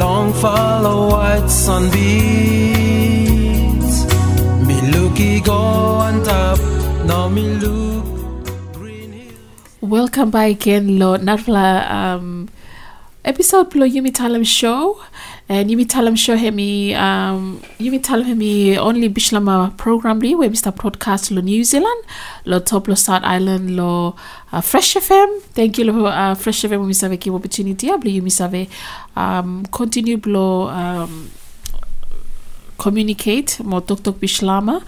Long follow white sunbeams. Me looky go on top. Now me look. Welcome back again, Lord Narfla um episode lo Yumi Talem show. And Yumi Talem show hemi um Yumi Talem hemi only Bislama program li we Mr. Broadcast lo New Zealand lo top lo South Island lo uh, Fresh FM. Thank you lo uh, Fresh FM mi save ki opportunity i abli Yumi save um continue blo um communicate mo tok tok Bislama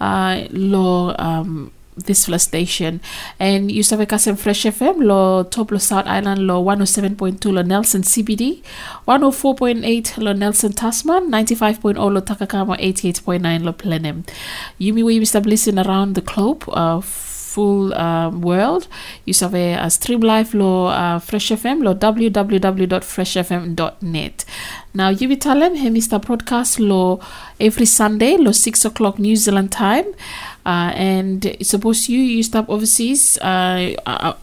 uh, lo um this fla station. And you save kasem fresh fm lo top lo south island lo 107.2 lo nelson cbd 104.8 lo nelson tasman 95.0 lo takakama 88.9 lo Blenheim. Yumi we establishing around the globe uh, full um, world. You save a stream live lo uh, fresh fm lo www.freshfm.net now you be talem he mr broadcast lo every sunday lo 6 o'clock new zealand time. Uh, and suppose you you stop overseas uh,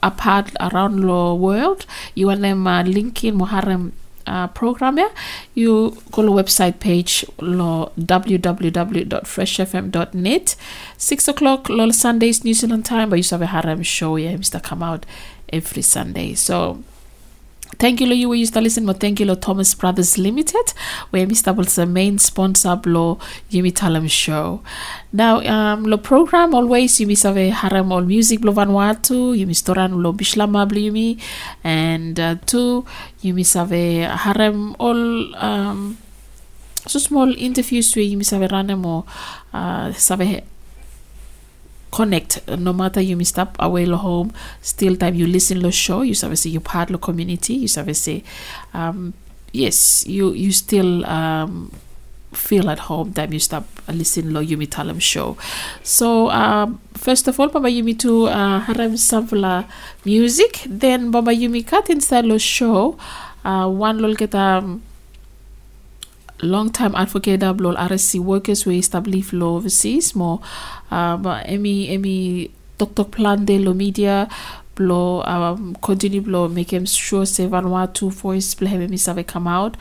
apart around the world. You want them uh, link in Muharrem uh, program yeah you go to website page lo www.freshfm.net six o'clock lo Sundays New Zealand time but you have a harem show yeah Mr. come out every Sunday so Thank you, lo, you used to listen, but thank you, lo, Thomas Brothers Limited, where Mr. the main sponsor, lo, Yumi Talem show. Now, um, lo program always, Yumi save harem all music, lo Vanuatu, Yumi storan lo blo Yumi, and uh, two, Yumi save harem all, um, so small interviews where Yumi save ranem or, uh, save connect. No matter you missed up away lo home still time you listen lo show you say you part lo community you say um yes you you still um feel at home time you stop listen lo Yumi Talem show. So um first of all Baba Yumi to uh, harem sample music then Baba Yumi cut inside lo show uh, one lol get um long time advocate of law RSC workers who establish law overseas more um emi emi tok plan de lo media blo um continue blo make him sure say Vanuatu voice blo hemi save come out.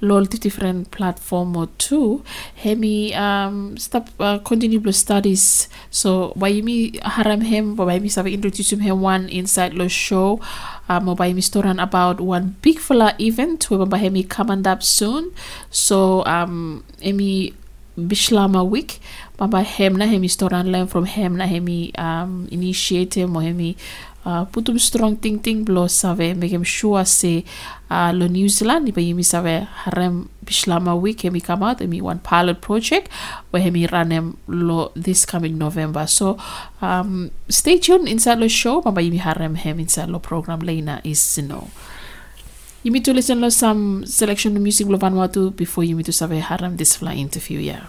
Lol the different platform or two hemi um stop uh, continue blo studies. So why me haram him but why me save introduce him one inside lo show um by me storan about one big fella event where by hemi coming up soon. So um emi Bislama week Baba hem na hemi storan learn from hem na hemi um initiate mo hemi uh, putum strong ting ting blo save. Him sure say uh, lo New Zealand iba yimi save harem Bishlama week hemi come out hemi one pilot project where hemi run him lo this coming November. So um stay tuned inside lo show Baba yimi harem hem inside lo program Lena is no you need to listen to some selection of music before you need to save harem this fly interview yeah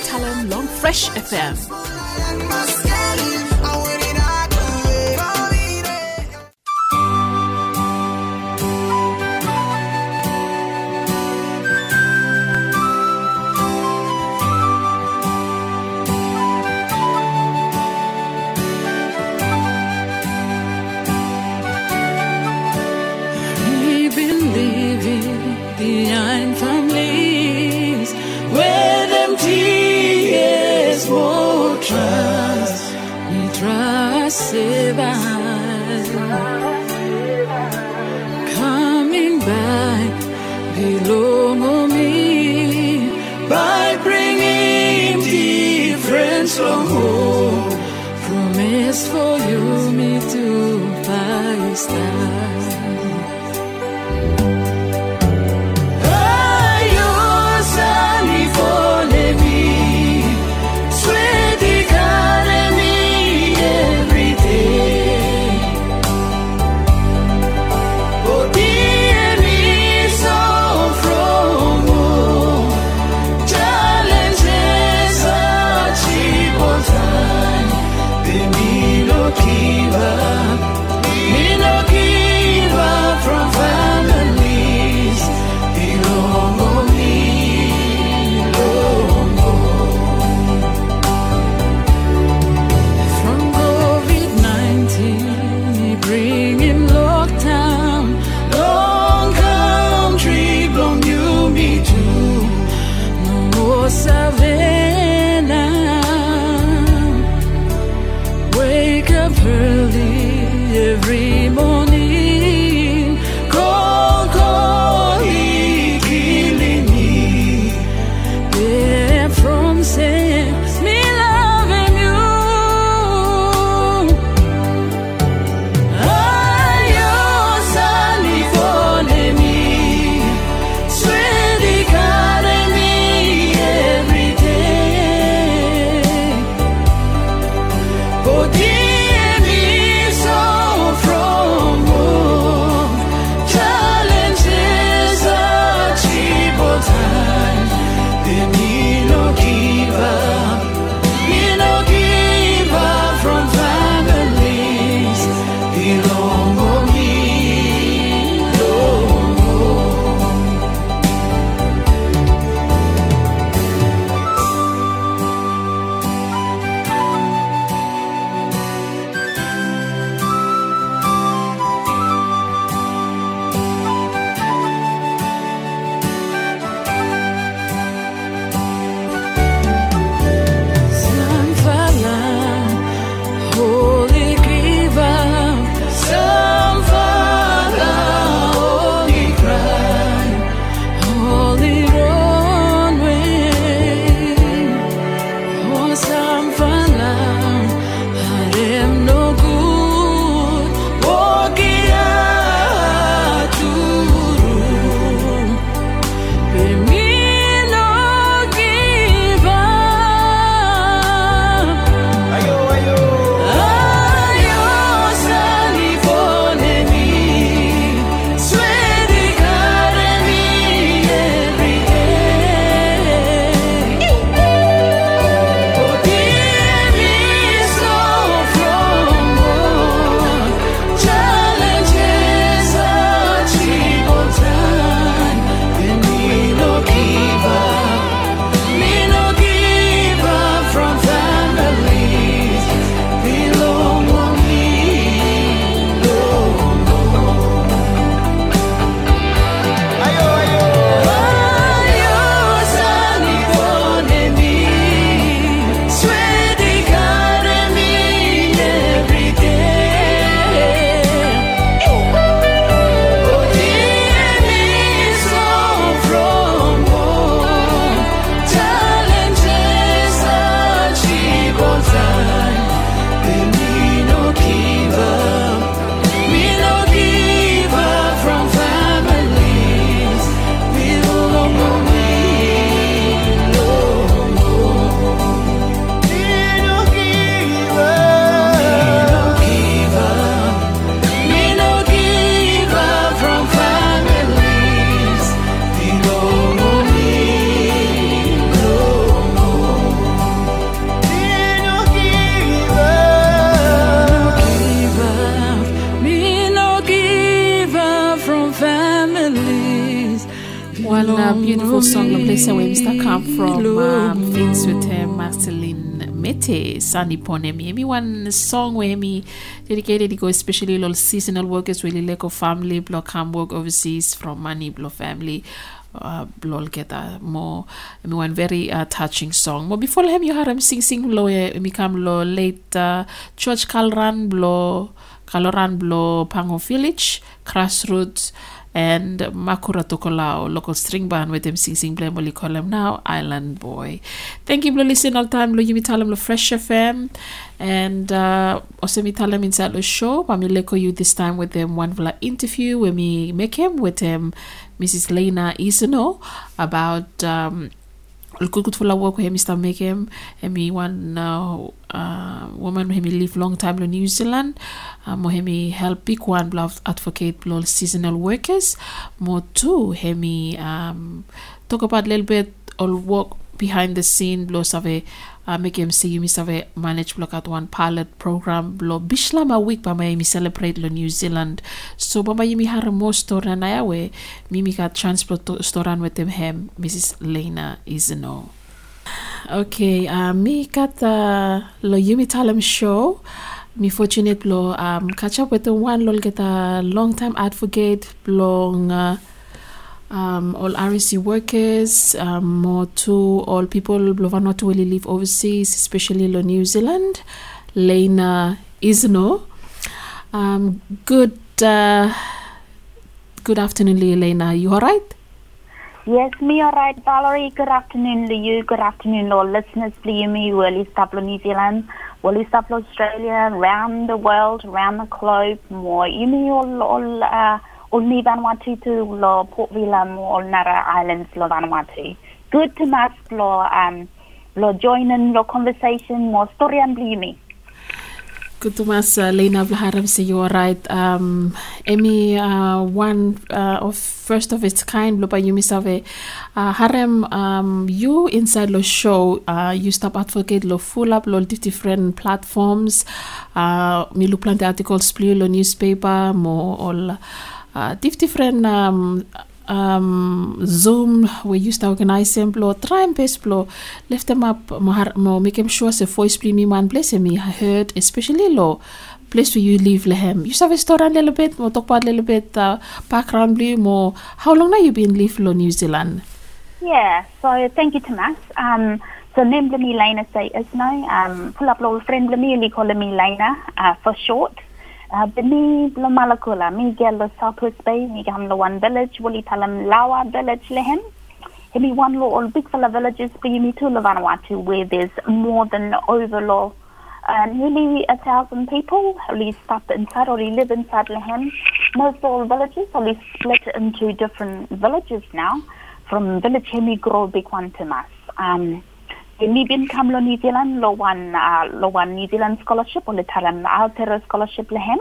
Talem Long Fresh FM. Five Sunny Ponemi. Emi one song where me dedicated to go especially all seasonal workers, really like a family, block come work overseas from money, block family. Uh, blol kita mo mi one very uh, touching song mo before hem you haram sing sing lo e mi kam lo late uh, church kalran blo kaloran blo pango village crossroads and Makura Tokolao, local string band with them sing sing blame call him now, Island Boy. Thank you for listening all time. Lo yimi talam lo Fresh FM and uh also mi talam inside the show. But me leko you this time with them one vla interview where me make him with him Mrs. Lena Isano about um good for work with him Mr. make him me one uh, uh, woman who me live long time in New Zealand um, hemi help big one bluff advocate blo seasonal workers more too hemi um, talk about a little bit all work behind the scene blo save uh, make see you save manage block at one pilot program blo bishlam a week ba may mi celebrate lo New Zealand so ba may mi har mo store na yawe mimi ka transport to storan with them hem Mrs. Lena is no Okay, uh, mi kata lo Yumi Talem show. Mi fortunate lo um, catch up with the one lo get a long time advocate long uh, um, all RSC workers, um, more to all people blo not really live overseas, especially lo New Zealand. Lena Isno. Um, good uh, good afternoon, Lena. You alright? Yes, me all right, Valerie. Good afternoon to you. Good afternoon, all listeners. Bliumi, Willie Staplo, New Zealand, Willie Staplo, Australia, around the world, around the globe. More Yumi, all, all, uh, ni Vanuatu to lo Port Vila, more all Nara Islands, lo Vanuatu. Good to mas lo, um, lo join in lo conversation, more story and Bliumi. Good to mas uh, Lena Vlaharam say you are right. Um, Emi uh, one uh, of first of its kind lo pa yumi save uh, harem um, you inside lo show uh, you stop advocate lo full up lo different platforms uh, mi lu plante articles pli lo newspaper mo all uh, diff different um, um, Zoom we used to organize them blo try and best blo lift them up make them sure se voice pli mi man bless me heard especially lo place where you live lehem you have a story a little bit mo talk about a little bit uh, background bli more how long now you been live lo New Zealand Yeah, so thank you, Tomas. Um, so name me Lena say is now. Um, pull up little friend me, call me Lena, uh, for short. Bini lo malakula, mi gel lo Southwest Bay, mi gam lo one village, wali talam Lawa village lehem. Hemi one lo all big fella villages, you me two lo where there's more than over uh, nearly a thousand people only stop inside or live inside Lehem. Most all villages only split into different villages now. From village Hemi grow big one to mass. Um, Hemi bin come lo New Zealand lo one uh, lo one New Zealand scholarship or the Talam Altera scholarship Lehem,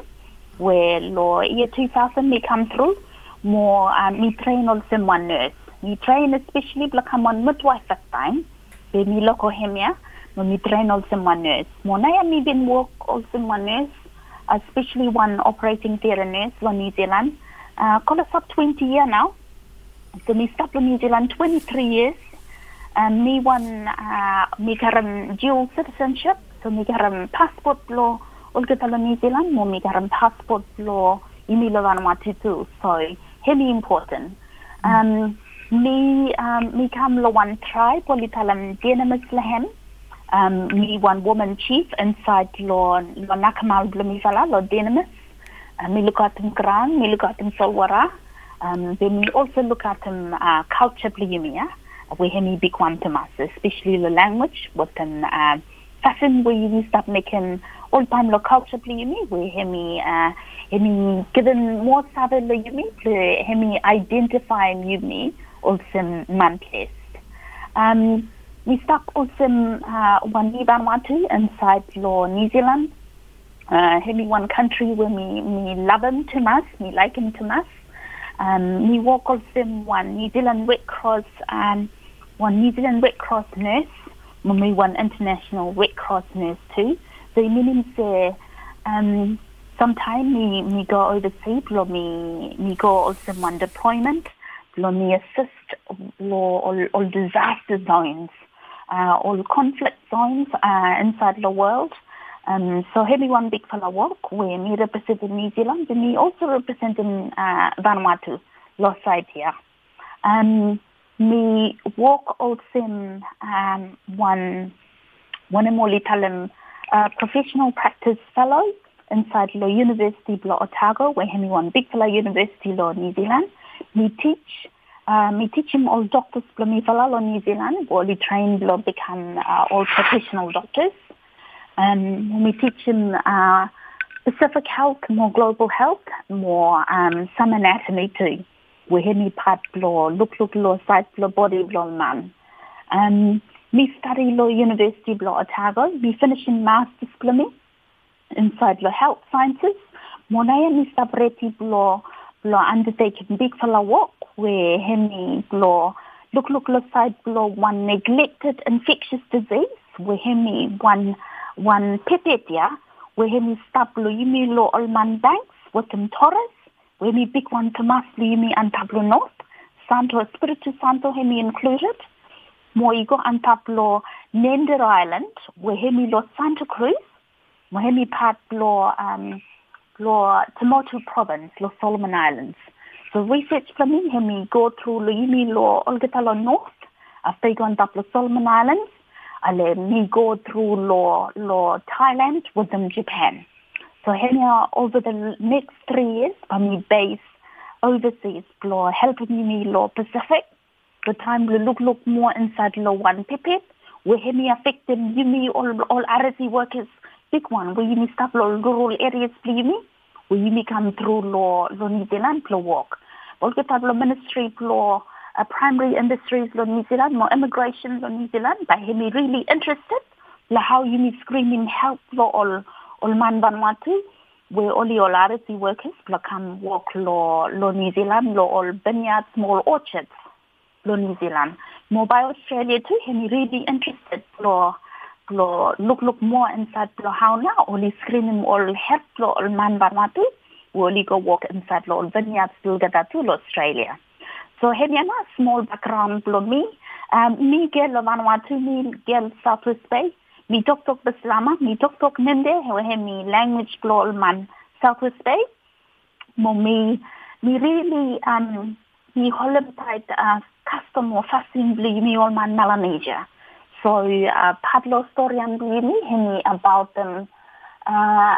where lo year 2000 me come through. More um, me train also one nurse. Me train especially become one midwife at time. Be me loco hemia. No me train also one nurse. More na me been work also one nurse, especially one operating theatre nurse lo New Zealand. Uh, call us up 20 year now. So me stop in New Zealand 23 years. Me one me karam dual citizenship. So me karam passport lo ulga talo New Zealand. Mo me karam passport lo imi lo Vanuatu too. So heavy important. Um, me um, me lo one tribe wali talam Denamis lahem. Um, me one woman chief inside lo lo Nakamal Blumifala lo Denamis. Uh, me look at him Gran, me look at him Solwara. Um, then we also look at um, uh, culture bliumia, one to us, especially the language, fashion where you start making all time lo culture bliumi, where he uh, he given more sabe lo yumi, he identify yumi also man place. Um, we start also uh, one Vanuatu inside lo New Zealand. Uh, he one country where me me love him to us, me like him to us. Um, me work also one New Zealand Red Cross, um, one New Zealand Red Cross nurse, me one international Red Cross nurse too. So meaning say, um, sometime me me go overseas, lo me me go also on deployment, lo me assist all, disaster zones, uh, all conflict zones uh, inside the world. Um, so heavy one big fella work where me representing New Zealand and me also representing uh, Vanuatu, lo side here. Me walk also um, one one more little uh, professional practice fellow inside the University of Otago, where he one big fellow University law New Zealand. Me teach, uh, me teach him all doctors law New Zealand, or he train below become uh, all professional doctors. Um, me teach him uh, Pacific health, more global health, more um, some anatomy too. Where he part below, look look below, side below, body below man. Um, me study law University of Otago. Me finishing master's diploma inside the health sciences. Monaya mi sabreti blo blo undertaking big fella work where hemi blo look look lo side blo one neglected infectious disease where hemi one one pipetia where hemi stop lo lo olman banks with Torres Tomas lo yumi antablo north Santo Espiritu Santo hemi included Moigo antaplo Nender Island where hemi lo Santa Cruz Mohemi part lo um lo Temotu province, lo Solomon Islands. So research for me, hemi go through lo yimi lo Olgatalo North, after go on top lo Solomon Islands, ale me go through lo lo Thailand with them Japan. So hemi over the next three years, for me base overseas lo helping me law Pacific. The time lo look look more inside law one pipit, where hemi affecting yimi all all RSC workers. Big one We you stop lo rural areas plimi where you come through lo lo New Zealand lo walk. All get lo ministry lo uh, primary industries lo New Zealand more immigration lo New Zealand. By him really interested la how you need screening help lo all man Vanuatu where all RSC workers come walk lo lo New Zealand lo all vineyards small orchards lo New Zealand. More by Australia too him really interested? Lo lo look look more inside lo how now? Only screening all help lo all man Vanuatu only go walk inside lo all vineyards still get that to lo Australia. So have you a small background lo me? Um, me get lo Vanuatu me get Southwest Bay me me tok tok Ninde he me language lo all man Southwest Bay. Mo me me really um me holiday uh, custom fasting me all man Melanesia. So uh, Pablo Storian Blini hini about them. Uh,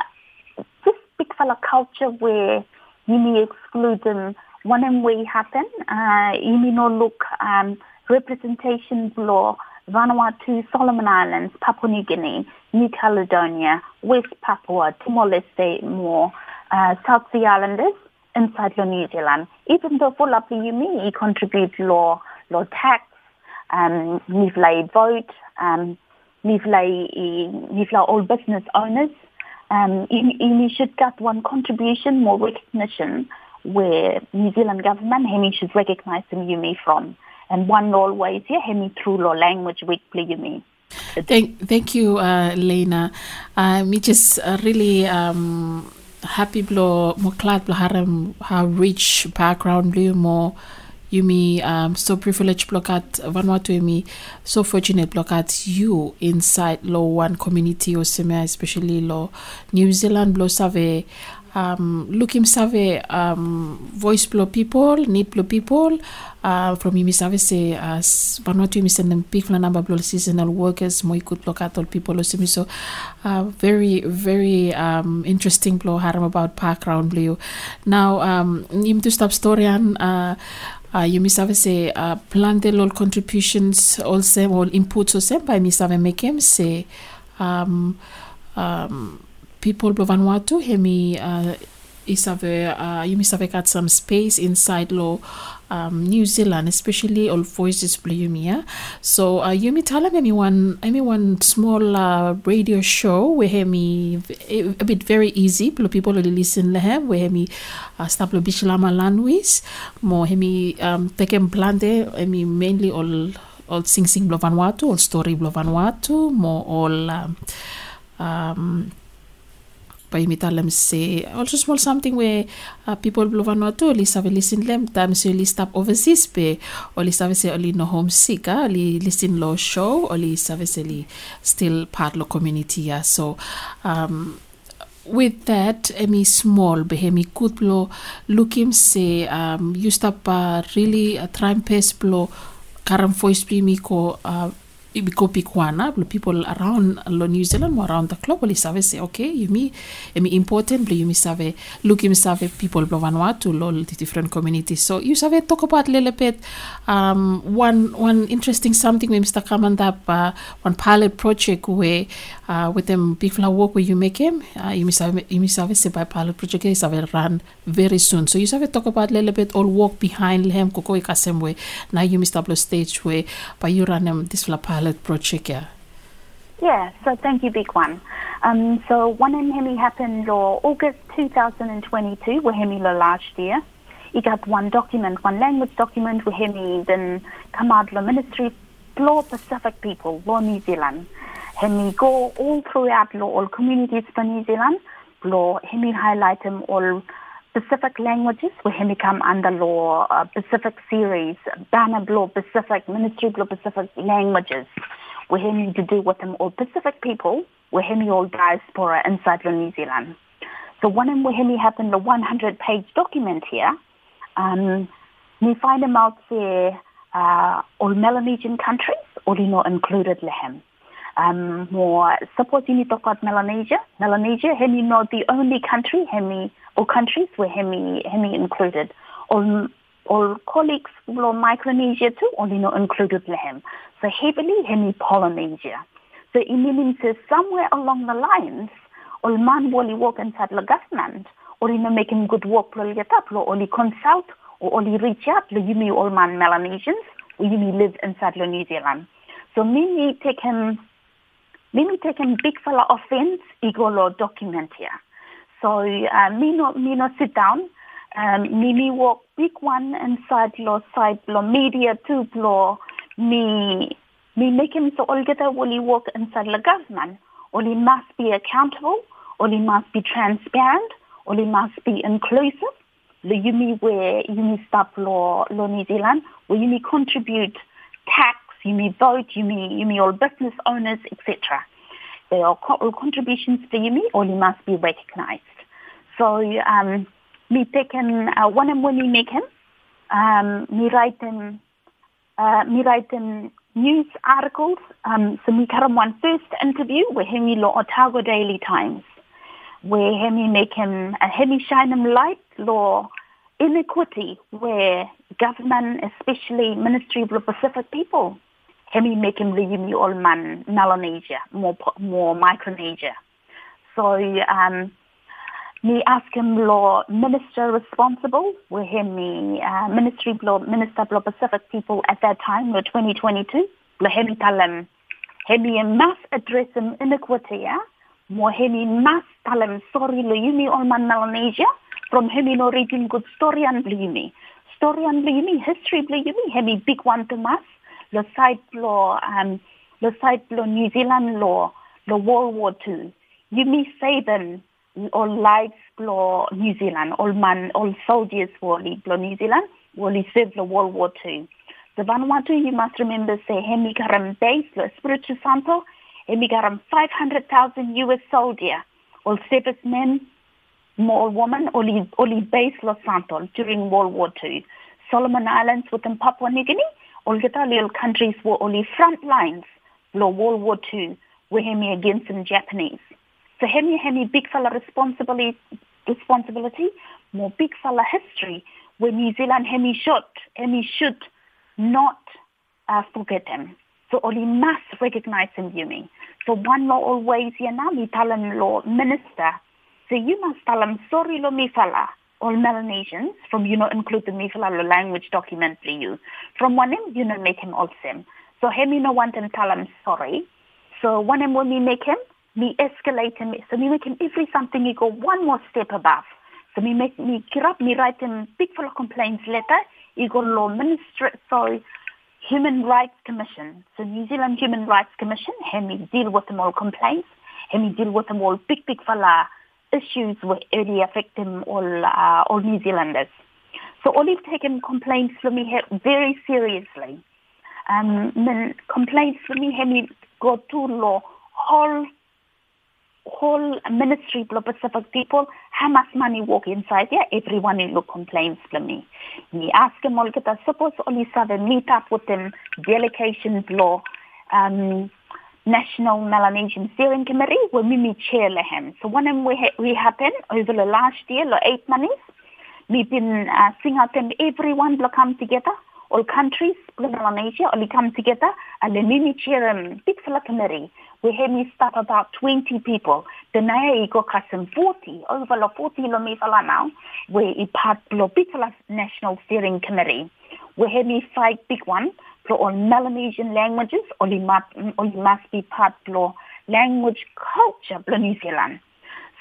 this big fella culture where you may exclude them. One and way happen uh, you may not look um, representation law Vanuatu, Solomon Islands, Papua New Guinea, New Caledonia, West Papua, Timor-Leste, more uh, South Sea Islanders inside your New Zealand. Even though for lovely you contribute law, law tax, um, Nivlay vote, um, Nivlay, Nivlay all business owners. Um, you, should get one contribution, more recognition, where New Zealand government, Hemi should recognize them you from. And one always, yeah, Hemi through law language weekly you me. Thank, thank you, uh, Lena. Uh, me just uh, really um, happy blo mo glad blo harem how rich background blue more you me um, so privileged block at you me so fortunate block at you inside law one community or semi especially law New Zealand blow save um, looking save um, voice blow people need blow people. Uh, from Yumi Save say as Vanuatu Yumi send them big number blow seasonal workers good block at all people semi so uh, very very um, interesting blow haram about background blue. Now um, to stop story and uh, uh, you misave se uh, lol contributions all also all inputs also by misave mekem se um, um, people Vanuatu hemi uh, isave uh, you misave got some space inside lo um, New Zealand especially all voices blo yumi so uh, yumi tell me one mean one small uh, radio show where hemi a, a bit very easy people will listen lehem where hemi uh, stop lo Bislama language mo hemi um, teken plante hemi mainly all all sing sing blo Vanuatu all story blo Vanuatu mo all um, um, tell say also small something where uh, people blow Vanuatu li save listen them. Time so li stop overseas pe or li save say li no homesick ah. Li listen lo show or li save say li still part lo community yeah so um with that emi small behemi good blow look him say um you stop uh, really uh, try and pace blow karam voice mi ko uh, ibiko pikwana blo people around New Zealand mo around the globe li save say okay you yumi emi important blo yumi save look yumi save people blo Vanuatu lo the different communities so you save talk about a little bit um one one interesting something with Mr. Kamandap uh, one pilot project where uh, with them big flower work where you make him uh, you save you save say by pilot project you save run very soon so you save talk about a little bit all work behind him koko ikasem way now you upload stage where by you run um, this flower yeah so thank you, big one. Um, so one in Hemi happened uh, August 2022, where Hemi lo last year. He got one document, one language document, where Hemi then come out the ministry, law Pacific people, law New Zealand. Hemi go all throughout law, all communities for New Zealand, law, Hemi highlight them all Pacific languages, where Hemi come under law, uh, Pacific series, banner law Pacific, ministry law Pacific languages we him to do with them all Pacific people, we him all diaspora inside New Zealand. So one of we him happened the 100 page document here. Um, we find them out there, uh, all Melanesian countries, or you know, included Lehem. Um, more you to talk about Melanesia. Melanesia, hemi not the only country, hemi or countries where hemi hemi included. or, all colleagues from Micronesia too, only not included Lehem. So heavily hemi Polynesia. So it means somewhere along the lines, all man will work inside the government, or you know making good work for up, or only consult, or only reach out, or you all man Melanesians, or you mean live inside the New Zealand. So me take him, me take him big fella offense, ego law document here. So uh, me not me not sit down. Um, me me walk big one inside law side law media two law me me make him so will he work inside the government he must be accountable he must be transparent he must be inclusive. The yumi where yumi stop law law New Zealand where you may contribute tax, you may vote, you may all business owners, etc. All contributions to or he must be recognized. So um me taken uh, one and we make him, um, me write them uh, me write them news articles. Um, so me him one first interview with him lo Otago Daily Times, where him make him uh, him shine him light law inequity where government, especially Ministry of the Pacific people, him me make him me all man Melanesia, more more Micronesia. So um, me ask him law minister responsible? With him me uh, ministry law minister law Pacific people at that time law 2022 lo hemi talam hemi mass address him inequity yeah? Mo hemi mass talam sorry lo yumi all man Melanesia. From hemi no reading good story and yumi story and yumi history yumi hemi big one to mass the side law um the side law New Zealand law the World War Two. You may say saving all lives blow New Zealand, all man, all soldiers were blow New Zealand, will serve the World War Two. The Vanuatu, you must remember, say, hemi garam base, lo Espiritu Santo, hemi garam 500,000 US soldier, all servicemen, more women, only, only base Los Santos during World War Two. Solomon Islands within Papua New Guinea, all the little countries were only front lines, blow World War Two, were hemi against the Japanese. So hemi hemi big fella responsibility responsibility, more big fella history, where New Zealand hemi should hemi should not uh, forget him. So only must recognize him Yumi. So one law always tell him law minister. So you must tell him sorry lo me fella. All Melanesians from you know include the Mifala lo language document for you. From one him you know make him all same. So him you know want him tell him sorry. So one him when we make him me escalate him. So me make him every something he go one more step above. So me make me get up, me write him big full of complaints letter. He go law minister, sorry, Human Rights Commission. So New Zealand Human Rights Commission, him me deal with them all complaints. Him me deal with them all big big fella issues were really affecting all uh, all New Zealanders. So Olive taken complaints from me very seriously. Um, complaints from me me go to law whole whole ministry of Pacific people, how much money walk inside there? Everyone in look complains to me. Me ask them all get suppose only seven meet up with them delegation law um National Melanesian Steering Committee where me me chair lehem. So one of we, ha- we happen over the last year, like eight months. We've been uh, sing out them everyone will come together. All countries, Melanesia, all come together and then me chair um, big fella committee. We had me start about 20 people. The naya go custom 40, over the 40 lo fella now, it part lo big fella National Steering Committee. We had me fight big one for all Melanesian languages, or you must, or you must be part of language culture of New Zealand.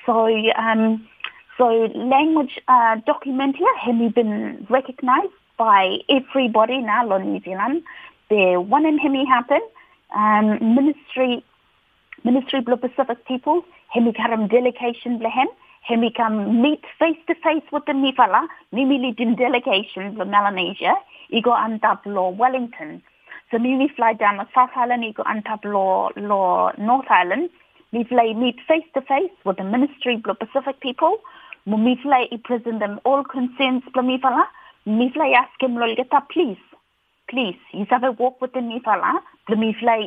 So, um, so language uh, document here has been recognized by everybody now in New Zealand. The one in Hemi happen, um, Ministry Ministry of Pacific People, Hemi karam delegation blehem, Hemi come meet face to face with the Nifala, Nimili din delegation of Melanesia, Igo antap lo Wellington. So we fly down to South Island, Igo antap lo lo North Island. We fly meet face to face with the Ministry of Pacific People. Me fly present them all concerns bla me fala. Me fly ask him lo get please. Please, you have a walk with the Nifala, the me fly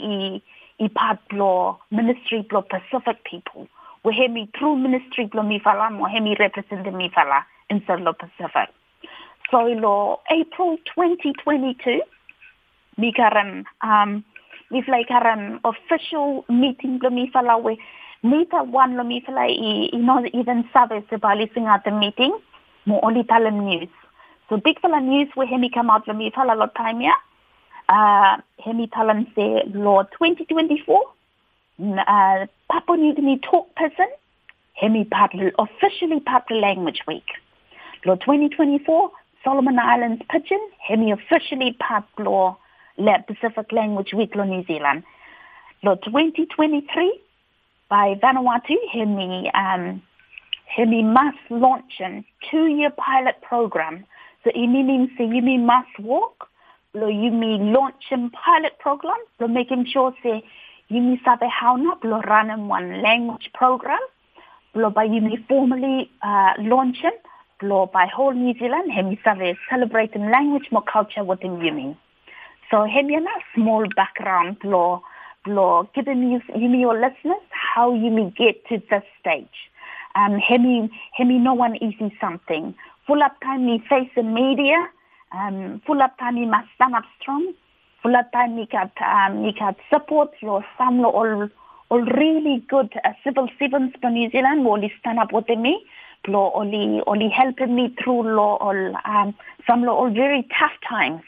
i part blo Ministry blo Pacific People. We hear me through Ministry blo me fala, mo hear me represent the me fala inside lo Pacific. So lo April 2022, mi karam um mi fly karam official meeting lo mi fala we Nita one lo mi fala i i not even service about listening at the meeting mo only them news. So big fala news we hear me come out lo mi lot lo time ya. Uh, say lo 2024 uh, Papua New Guinea talk person me part officially the language week. Lo 2024 Solomon Islands Pijin, hemi officially law Pacific Language Week lo New Zealand. Lo 2023 by Vanuatu, hemi um, hemi must launch a two-year pilot program. So ini means say you mean must walk, lo you mean launch a pilot program, lo making sure say you mean sabe how not lo run one language program, lo by you mean formally uh, launching law by whole New Zealand, hemi save celebrating language more culture within Yumi. So hemi a small background law law giving you Yumi your listeners how Yumi get to this stage. Um hemi hemi no one easy something. Full up time me face the media, um me must stand up strong, me got um got support law some all all really good uh, civil servants for New Zealand will stand up with me law only only helping me through law all um some law all very tough times.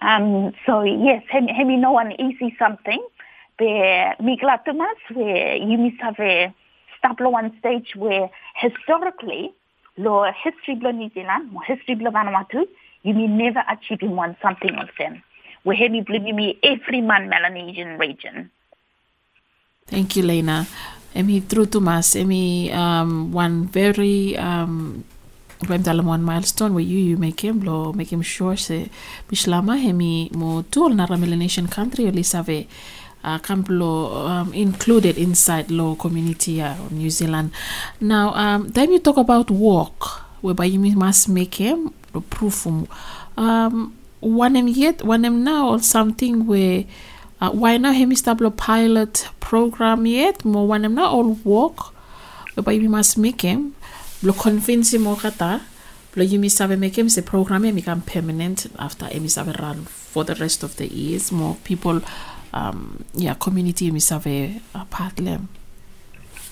Um so yes, hemi, hemi no one easy something. Be me glad to mas where you must have a stop law one stage where historically law history blow New Zealand, or history blow Vanuatu, you may never achieving one something of them. We blue me every man Melanesian region. Thank you, Lena. Emi through to mas, emi um, one very um, one milestone where you you make him blow, make him sure se bislama hemi mo tuol na Melanesian country oli save uh, camp lo um, included inside law community uh, New Zealand. Now, um, then you talk about work, whereby you must make him the proof um, him yet, him now something where uh, why not him establish pilot program yet, more one him not all work, whereby you must make him, lo convince him or kata, lo you must have make him say program him become permanent after him is have run for the rest of the years, more people um, yeah, community mi save a part lem.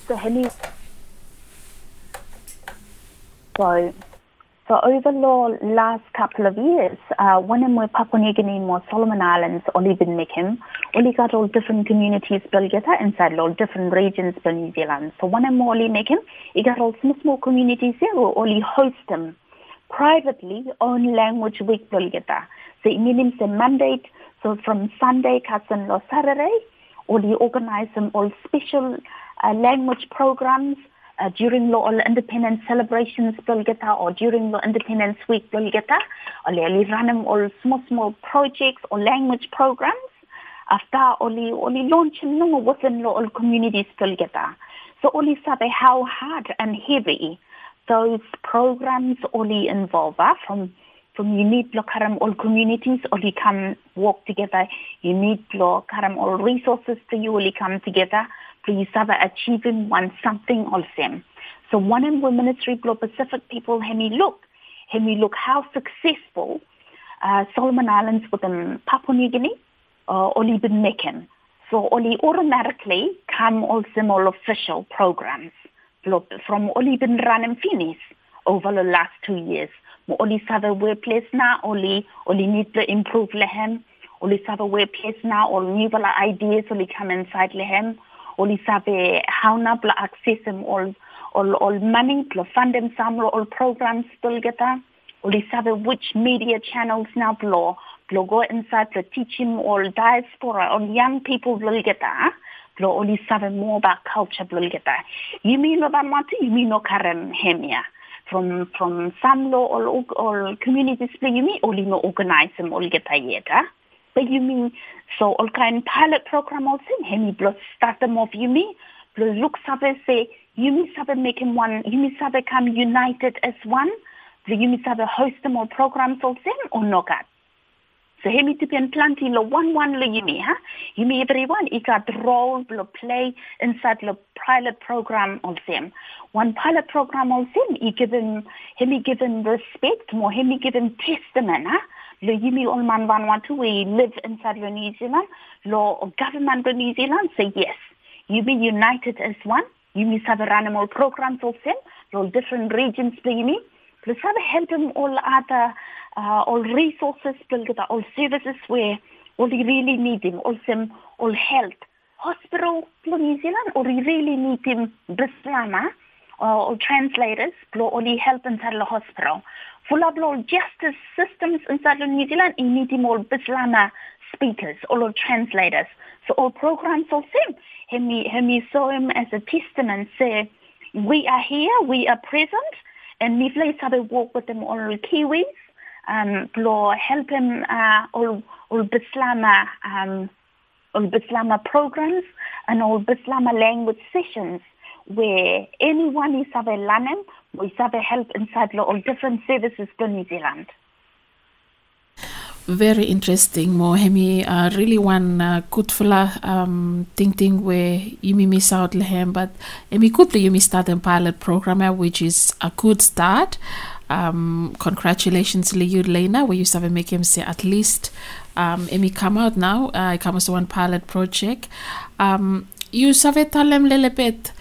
So Henny So so over the last couple of years, uh, in Papua New Guinea more Solomon Islands, been make him, only got all different communities built together inside all different regions of New Zealand. So more only him, he got all small small communities there who only host them privately own language week built together. So it means the mandate so from Sunday, Cousin or Saturday, or organize them all special uh, language programs, uh, during all independence celebrations Bulgata or during the Independence Week oli oli running all small small projects or language programs. After oli oli launching no within all communities Bulgata. So oli sabe how hard and heavy those programs only involve uh, from from you need lo all communities only come work together. You need lo all resources to you only come together. Please have achieving one something all same. So one in women ministry blow Pacific people hemi look. Hemi look how successful uh, Solomon Islands within Papua New Guinea uh, been making. So only automatically come also all official programs from only been running finis over the last two years. Mo only have a workplace now, only only need to improve lehem. Only have a workplace now, or new ideas only come inside lehem. A money, bla fund them some all programs still get that. Only have a which media channels now bla bla go inside bla teach him all diaspora on young people that. Bla only have more about culture get that. You mean no karam hemia? from from some law or or communities you mean only no organize them all get yet but you mean so all kind pilot program also? Hemi blood start them off you mean? Blood look sabe say you mean sabe make him one you mean sabe come united as one? The you mean sabe host them all programs also or no got so hemi tipian plenty lo one one lo huh? You mean everyone it got role lo play inside lo pilot program of them one pilot program of them he given hemi given respect more hemi given testament huh on man van want to we live inside lo New Zealand lo government of New Zealand say yes you be united as one you mean have animal programs of them lo different regions you mean plus have help them all other uh, all resources build all services where all you really need them all some all health hospital for New Zealand or you really need them bislama or, or translators blow only help inside the hospital. Full of justice systems inside of New Zealand you need more bislama speakers all of translators. So all programs all same hemi hemi saw him as a testament say we are here we are present and me place have a walk with them all Kiwis um, blow help him uh, all all bislama um, all Bislama programs and all Bislama language sessions where anyone is have a learning, we have a help inside all different services to New Zealand. Very interesting, Mohemi. Uh, really one uh, good fella um, thing thing where you may miss out lehem, but emi good you may start a pilot program uh, which is a good start. Um, congratulations, Liu Lena, where you have make him say at least um, come out now. Uh, come as one pilot project. Um, you have tell them little bit.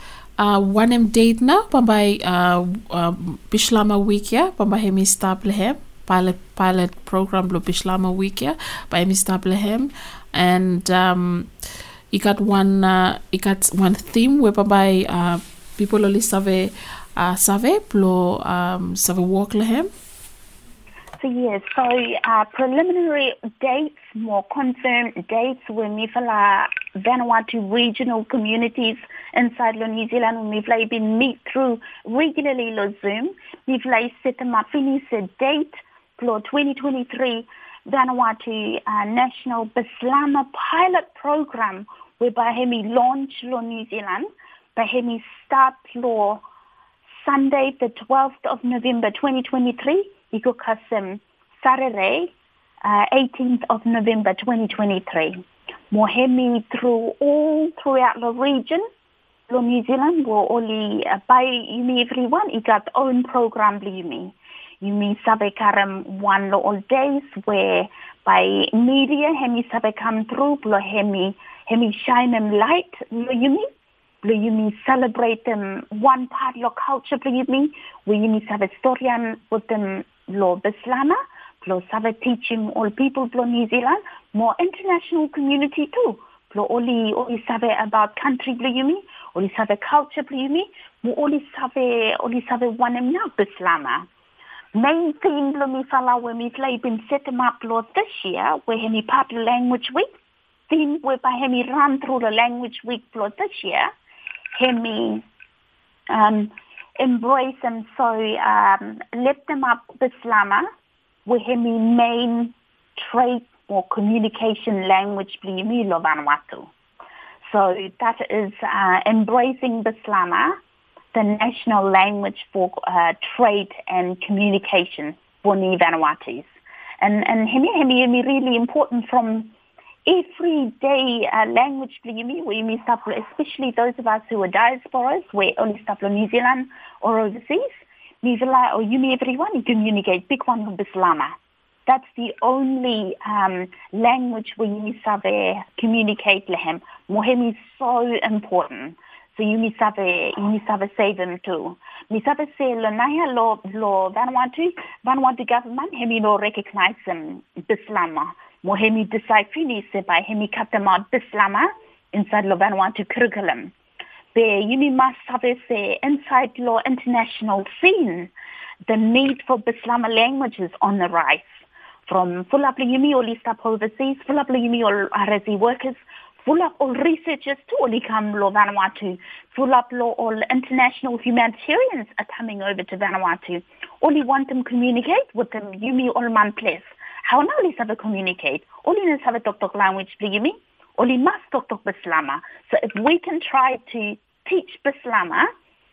Uh, one em date na pambay uh, uh, Bislama week ya pambay hemi start lehem. Pilot pilot program lo Bislama week ya by hemi start lehem. And um, you got one uh, got one theme where pambay uh, people only save uh, save plo um, save walk lehem. So yes, so uh, preliminary dates, more confirmed dates when Mifala Vanuatu regional communities inside New Zealand when Mifla been meet through regularly lo Zoom. Mifla set them up finish a date for 2023 Vanuatu uh, National Bislama Pilot Program whereby Hemi launch lo New Zealand, by Hemi start lo Sunday the 12th of November 2023 Iko Kasim Saturday, uh, 18th of November 2023. Mohemi through all throughout the region, lo New Zealand will only uh, by Yumi everyone, it got own program Yumi. Yumi sabe karam one lo all days where by media hemi sabe come through lo hemi hemi shine them light lo Yumi. Lo Yumi celebrate them one part lo culture lo Yumi. We Yumi sabe historian with them lo Bislama, lo sabe teaching all people lo New Zealand, more international community too. Lo oli oli sabe about country lo Yumi, oli sabe culture sabe one em now Bislama. Main theme lo mi fala where mi play been set up lo this year where hemi popular language week. Theme whereby hemi run through the language week lo this year. Hemi um, embrace them. So um, let them up Bislama, where hemi main trade or communication language blimi lo Vanuatu. So that is uh, embracing Bislama, the national language for uh, trade and communication for Ni Vanuatus. And, and hemi hemi hemi really important from everyday uh, language blimi, we mi staplo, especially those of us who are diasporas, where only staplo New Zealand or overseas, mi vila or yumi everyone, communicate big one with Bislama. That's the only um, language we you sabe communicate lehem. Mohemi is so important. So you mi sabe, you mi sabe say them too. Mi sabe say lo naya lo, lo Vanuatu, Vanuatu government, hemi lo recognize them, Bislama. Mohemi fini se by hemi out Bislama inside lo Vanuatu curriculum. Be you must sabe say inside lo international scene, the need for Bislama language is on the rise from or list up overseas, full up yumi or RSE workers, full up all researchers only come lo Vanuatu, full up lo all international humanitarians are coming over to Vanuatu. Only want them communicate with them yumi all man place. How now let's have a communicate? Only let's have a talk talk language yumi. Only must talk talk Bislama. So if we can try to teach Bislama,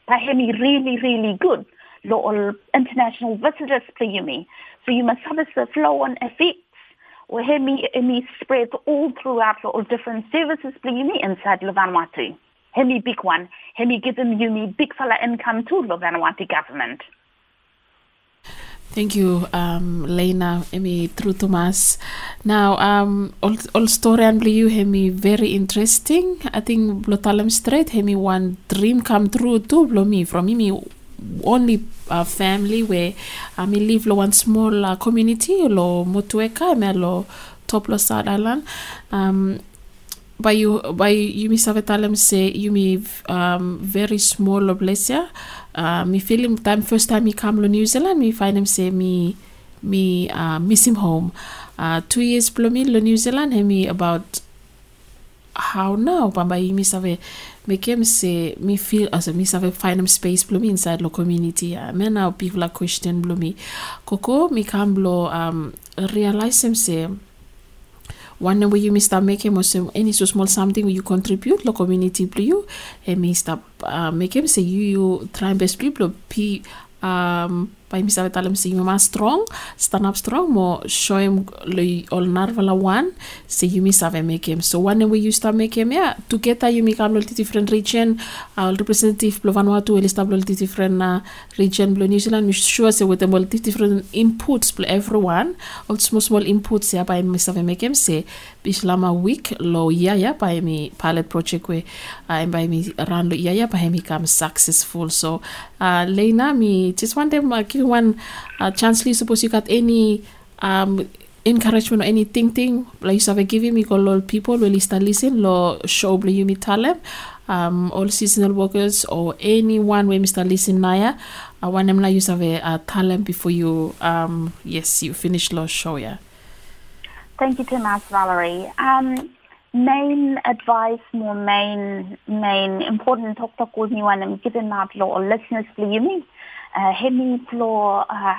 Pahemi really, really good. Lo all international visitors yumi. So you must have a flow on effects or hemi hemi spread all throughout all different services yumi inside lo Vanuatu. Hemi big one. Hemi give them yumi big fella income to Vanuatu government. Thank you, um, Lena, Emi True Thomas. Now, um, all, all story and you, Hemi, very interesting. I think Blotalem Straight, Hemi, one dream come true too, blow me from me only uh, family where I um, live lo one small uh, community lo motueka me lo top lo South Island. Um, by you by you mi savetalem say you mi um, very small lo blesia. Uh, mi feel him time first time he come lo New Zealand mi find him say me me uh, miss him home. Uh, two years below me lo New Zealand he about how now? Pamba i mi save me kem se mi feel as mi save find space blo mi inside the community ya me na people are question blo mi koko me can blo um realize sem se one way you mi start making mo se any so small something you contribute the community blo you? Mi start uh, me kem se you you try best blo pi um by mi save talem se ma strong stand up strong mo show him le all narvala one se you mi save make him so one way you start make him yeah together you make lo different region uh, representative blo Vanuatu el stable different uh, region blo New Zealand mi sure se with them all different inputs blo everyone all small small inputs yeah by mi save make him se bislama week lo yeah yeah by mi pilot project we uh, by mi run yeah yeah by mi come successful. So uh, Lena mi just want them uh, one uh, chance li suppose you got any um encouragement or anything thing like you have giving me call all people really start listen lo show you mi talem um all seasonal workers or anyone where Mr. listen naya uh, one them you have a uh, talent before you um yes you finish lo show yeah Thank you, Tomas Valerie. Um, main advice, more main, main important talk talk with me when I'm giving out law listeners for me. Uh, hemi floor, uh,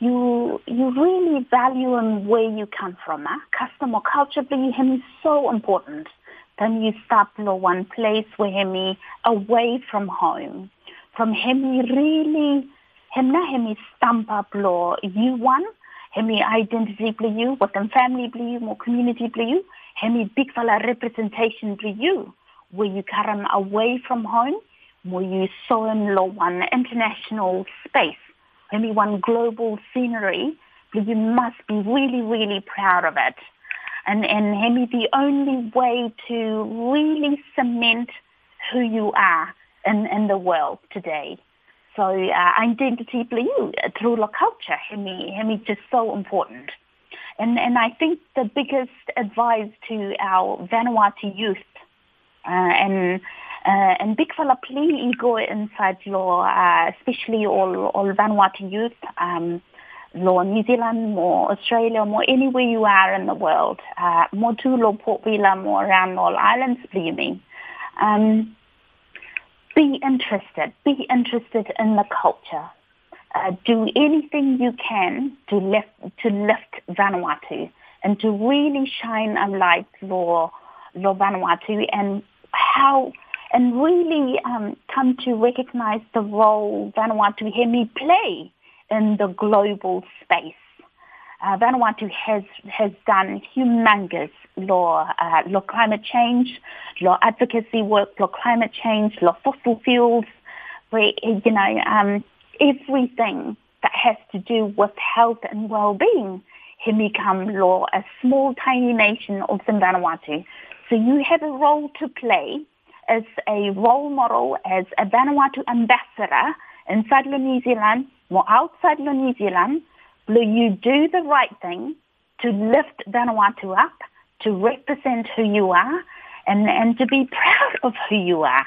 you you really value and where you come from. Uh? Customer culture, but hemi is so important. Then you start law one place where hemi away from home. From hemi really, hemna hemi stamp up law you one hemi identity bli you, what them family bli you, more community bli you, hemi big fella representation bli you, where you come away from home, you saw in lo one international space, hemi one global scenery, bli you must be really, really proud of it. And, and hemi the only way to really cement who you are in, in the world today. So uh, identity blue through the culture, hemi, hemi just so important. And, and I think the biggest advice to our Vanuatu youth uh, and uh, and big fella please go inside your, uh, especially all, all Vanuatu youth, um, law New Zealand, more Australia, more anywhere you are in the world, uh, more to law Port Vila, more around all islands, me. Um, be interested, be interested in the culture. Uh, do anything you can to lift, to lift Vanuatu and to really shine a light for, for Vanuatu and how and really um, come to recognize the role Vanuatu Hemi play in the global space. Uh, Vanuatu has has done humongous law uh, law climate change, law advocacy work, law climate change, law fossil fuels, where you know um, everything that has to do with health and well-being has become law a small tiny nation of Vanuatu. So you have a role to play as a role model, as a Vanuatu ambassador inside New Zealand or outside New Zealand Will you do the right thing to lift Vanuatu up, to represent who you are, and, and to be proud of who you are?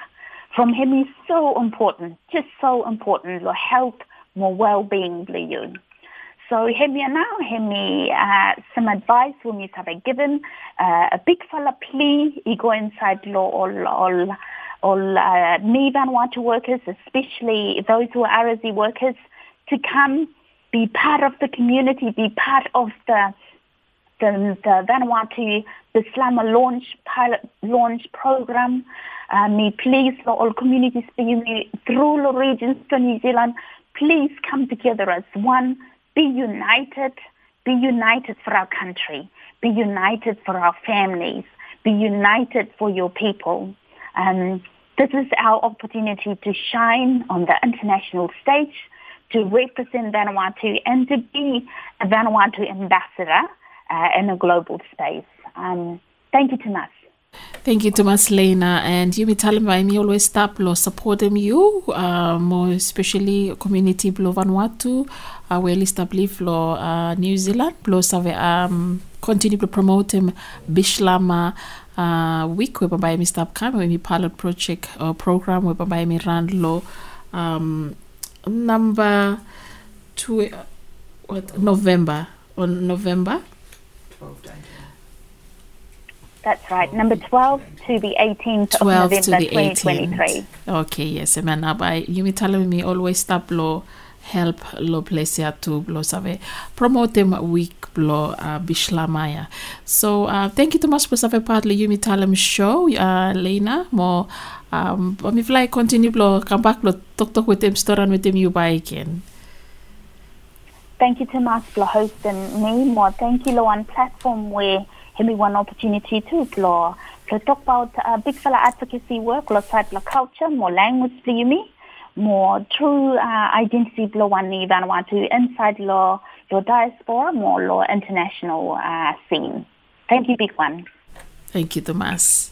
From him is so important, just so important, your health, more well-being, you. So hemi now, hemi uh, some advice when you have given uh, a big fella plea, he go inside law all all all uh, me Vanuatu workers, especially those who are RSE workers, to come be part of the community, be part of the the, the Vanuatu the Slama launch pilot launch program. Uh, me please for all communities through the regions to New Zealand, please come together as one, be united, be united for our country, be united for our families, be united for your people. Um, this is our opportunity to shine on the international stage to represent Vanuatu and to be a Vanuatu ambassador uh, in a global space. Um, thank you, Tomas. Thank you, Thomas Lena. And you tell me, me always stop lo support them you, uh, more especially community blo Vanuatu, uh, well established lo uh, New Zealand, blo save um continue to promote him Bislama uh, week we by stop kame we pilot project uh, program we by mi run lo um number two, what, November, on November. That's right, number 12 to the 18th of November to the 2023. 18th. Okay, yes, man. Now, you me telling me always stop lo help lo place ya to lo save promote them week lo uh, bishlamaya. So uh, thank you so much for save partly you me tell me show uh, Lena more um but if like continue lo come back lo talk talk with them store and with them you buy again. Thank you, Tomas, for hosting me. More thank you, lo, on platform where give me one opportunity to lo, to talk about uh, big fella advocacy work, lo, side lo culture, more language for you me, more true uh, identity lo one ni Vanuatu inside lo, lo diaspora, more lo international uh, scene. Thank you, big one. Thank you, Thomas.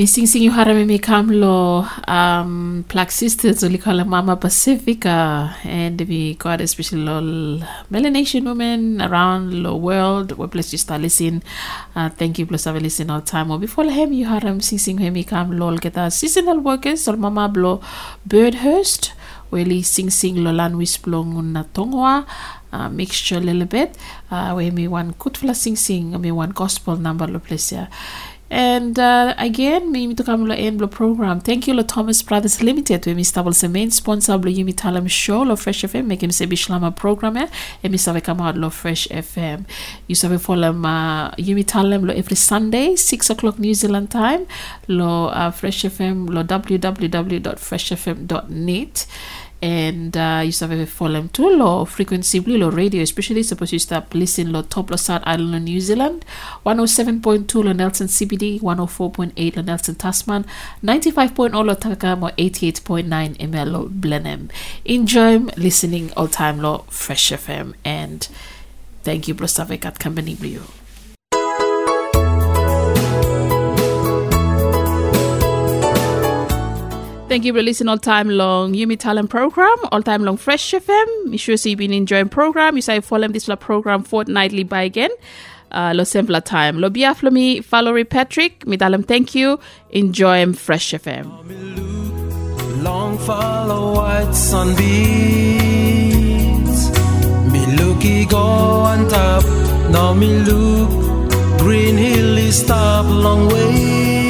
Emi sing yu hara mimi kamlo um Black Sisters ulikala Mama Pacifica and we got especially lol melanation women around the world. We bless you start listening. Uh, thank you bless have listen all time. Or before hem you hara sing sing hemi kam lol kita seasonal workers or Mama blo Birdhurst weli sing sing lolan wisplong na tongwa uh, mixture a little bit. Uh, we me one kutfla sing sing me one gospel number lo place ya and uh, again, to come lo end lo program. Thank you lo Thomas Brothers Limited. We mistabel se main sponsor lo Yumi Talem show lo Fresh FM. Make him se Bislama program eh. E mi save come out lo Fresh FM. You save follow uh, Yumi Talem lo every Sunday six o'clock New Zealand time lo uh, Fresh FM lo www.freshfm.net and uh, you have follow too lo frequency blue radio especially suppose you start listening lo top lo South Island lo New Zealand. 107.2 lo Nelson CBD 104.8 lo Nelson Tasman 95.0 lo Takaka 88.9 ML Blenheim. Enjoy listening all time lo Fresh FM and thank you Savek at company blue Thank you for listening all time long Yumi Talem program, all time long Fresh FM. Make sure so you've been enjoying program. You say follow this program fortnightly by again. Uh, lo simpler time. Lo biaf lo mi follow Patrick. Mi dalam thank you. Enjoy Fresh FM. Long follow white sunbeams. Me looky go on top. Now me look. Green hill is stop long way.